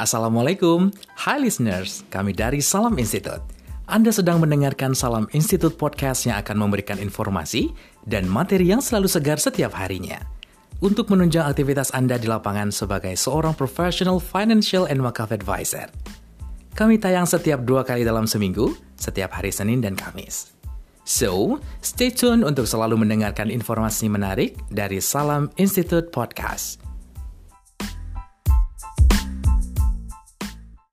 Assalamualaikum, hi listeners, kami dari Salam Institute. Anda sedang mendengarkan Salam Institute Podcast yang akan memberikan informasi dan materi yang selalu segar setiap harinya. Untuk menunjang aktivitas Anda di lapangan sebagai seorang professional financial and wakaf advisor. Kami tayang setiap dua kali dalam seminggu, setiap hari Senin dan Kamis. So, stay tune untuk selalu mendengarkan informasi menarik dari Salam Institute Podcast.